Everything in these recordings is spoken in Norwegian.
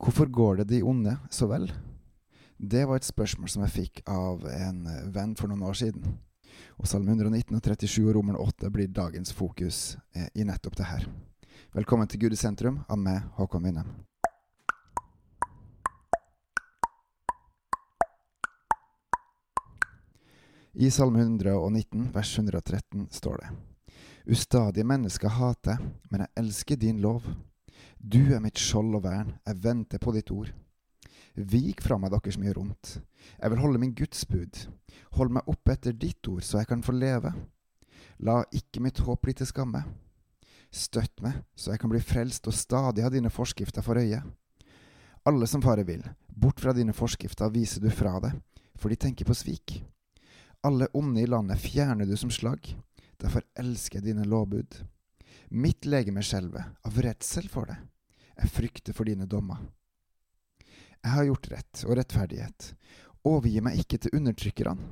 Hvorfor går det de onde så vel? Det var et spørsmål som jeg fikk av en venn for noen år siden. Og Salme 119 og 37 og Romeren 8 blir dagens fokus eh, i nettopp det her. Velkommen til Gud i sentrum av meg, Håkon Winnem. I Salme 119 vers 113 står det Ustadige mennesker hater, men jeg elsker din lov. Du er mitt skjold og vern, jeg venter på ditt ord. Vik fra meg dere som gjør ondt. Jeg vil holde min Guds bud. Hold meg oppe etter ditt ord, så jeg kan få leve. La ikke mitt håp bli til skamme. Støtt meg, så jeg kan bli frelst og stadig ha dine forskrifter for øye. Alle som fare vil, bort fra dine forskrifter viser du fra deg, for de tenker på svik. Alle onde i landet fjerner du som slagg, derfor elsker jeg dine lovbud. Mitt legeme skjelver av redsel for det, jeg frykter for dine dommer. Jeg har gjort rett og rettferdighet, overgi meg ikke til undertrykkerne.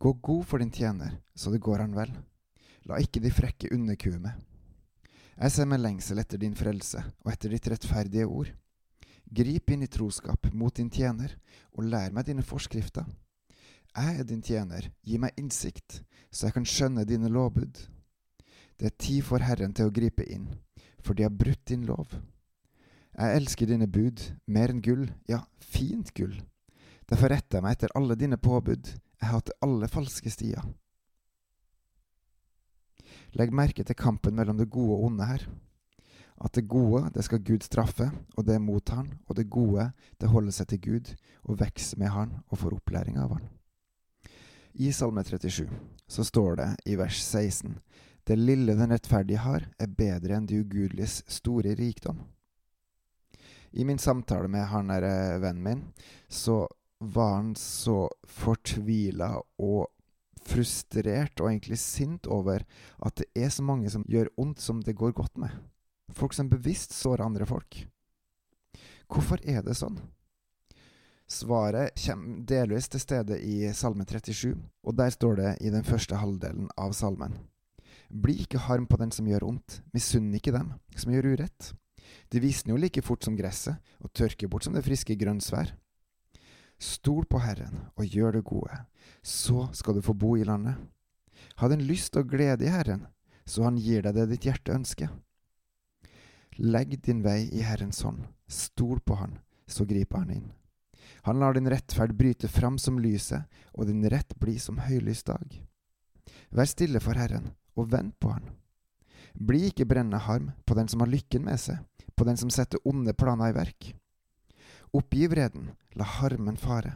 Gå god for din tjener, så det går han vel. La ikke de frekke underkue meg. Jeg ser med lengsel etter din frelse og etter ditt rettferdige ord. Grip inn i troskap mot din tjener, og lær meg dine forskrifter. Jeg er din tjener, gi meg innsikt, så jeg kan skjønne dine lovbud. Det er tid for Herren til å gripe inn, for de har brutt din lov. Jeg elsker dine bud, mer enn gull, ja, fint gull. Derfor retter jeg meg etter alle dine påbud, jeg hater alle falske stier. Legg merke til kampen mellom det gode og onde her. At det gode, det skal Gud straffe, og det mottar han, og det gode, det holder seg til Gud og vokser med han og får opplæring av han. I Salme 37 så står det i vers 16 Det lille den rettferdige har, er bedre enn de ugudeliges store rikdom. I min samtale med han der eh, vennen min, så var han så fortvila og frustrert og egentlig sint over at det er så mange som gjør ondt som det går godt med. Folk som bevisst sårer andre folk. Hvorfor er det sånn? Svaret kommer delvis til stede i Salme 37, og der står det i den første halvdelen av salmen. Bli ikke harm på den som gjør ondt, misunn ikke dem som gjør urett. Det visner jo like fort som gresset og tørker bort som det friske grønnsvær. Stol på Herren og gjør det gode, så skal du få bo i landet. Ha den lyst og glede i Herren, så han gir deg det ditt hjerte ønsker. Legg din vei i Herrens hånd, stol på Han, så griper Han inn. Han lar din rettferd bryte fram som lyset, og din rett bli som høylys dag. Vær stille for Herren, og vent på Han. Bli ikke brennende harm på den som har lykken med seg, på den som setter onde planer i verk. Oppgi vreden, la harmen fare.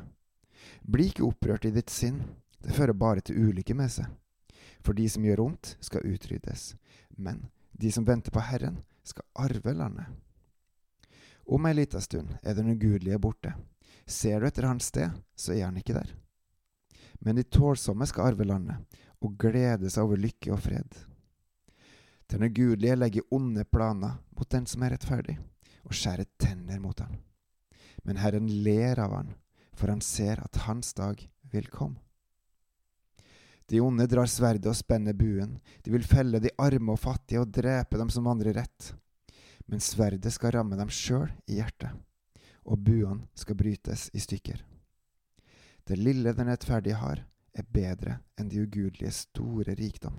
Bli ikke opprørt i ditt sinn, det fører bare til ulykke med seg. For de som gjør ondt, skal utryddes, men de som venter på Herren, skal arve landet. Om ei lita stund er den ugudelige borte. Ser du etter hans sted, så er han ikke der. Men de tålsomme skal arve landet, og glede seg over lykke og fred. Den ugudelige legger onde planer mot den som er rettferdig, og skjærer tenner mot han. Men Herren ler av han, for han ser at hans dag vil komme. De onde drar sverdet og spenner buen, de vil felle de arme og fattige og drepe dem som vandrer rett. Men sverdet skal ramme dem sjøl i hjertet, og buene skal brytes i stykker. Det lille den rettferdige har, er bedre enn de ugudelige store rikdom.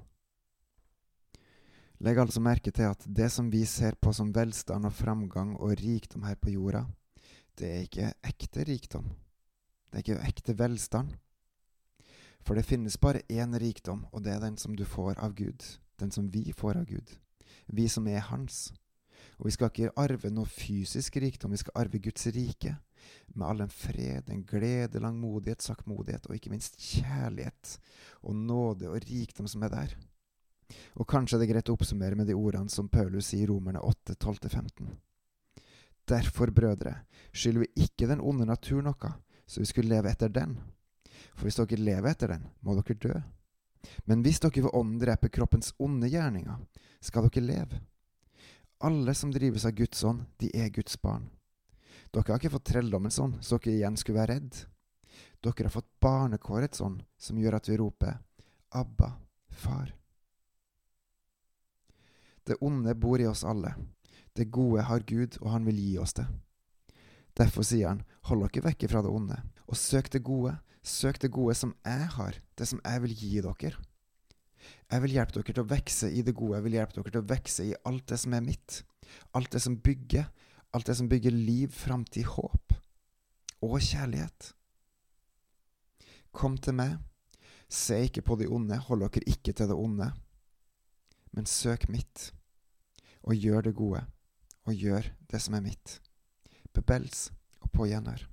Legg altså merke til at det som vi ser på som velstand og framgang og rikdom her på jorda, det er ikke ekte rikdom. Det er ikke ekte velstand. For det finnes bare én rikdom, og det er den som du får av Gud. Den som vi får av Gud. Vi som er Hans. Og vi skal ikke arve noe fysisk rikdom, vi skal arve Guds rike. Med all den fred, den glede, langmodighet, saktmodighet og ikke minst kjærlighet og nåde og rikdom som er der. Og kanskje er det greit å oppsummere med de ordene som Paulus sier i Romerne 8, 12-15. Derfor, brødre, skylder vi ikke den onde natur noe, så vi skulle leve etter den. For hvis dere lever etter den, må dere dø. Men hvis dere ved ånden dreper kroppens onde gjerninger, skal dere leve. Alle som drives av Guds ånd, de er Guds barn. Dere har ikke fått trelldommen sånn, så dere igjen skulle være redd. Dere har fått barnekåret sånn, som gjør at vi roper Abba, far. Det onde bor i oss alle. Det gode har Gud, og han vil gi oss det. Derfor sier han, hold dere vekk fra det onde, og søk det gode. Søk det gode som jeg har, det som jeg vil gi dere. Jeg vil hjelpe dere til å vokse i det gode, jeg vil hjelpe dere til å vokse i alt det som er mitt. Alt det som bygger, alt det som bygger liv, framtid, håp og kjærlighet. Kom til meg, se ikke på de onde, hold dere ikke til det onde, men søk mitt, og gjør det gode, og gjør det som er mitt. Bebels og på gjenhør.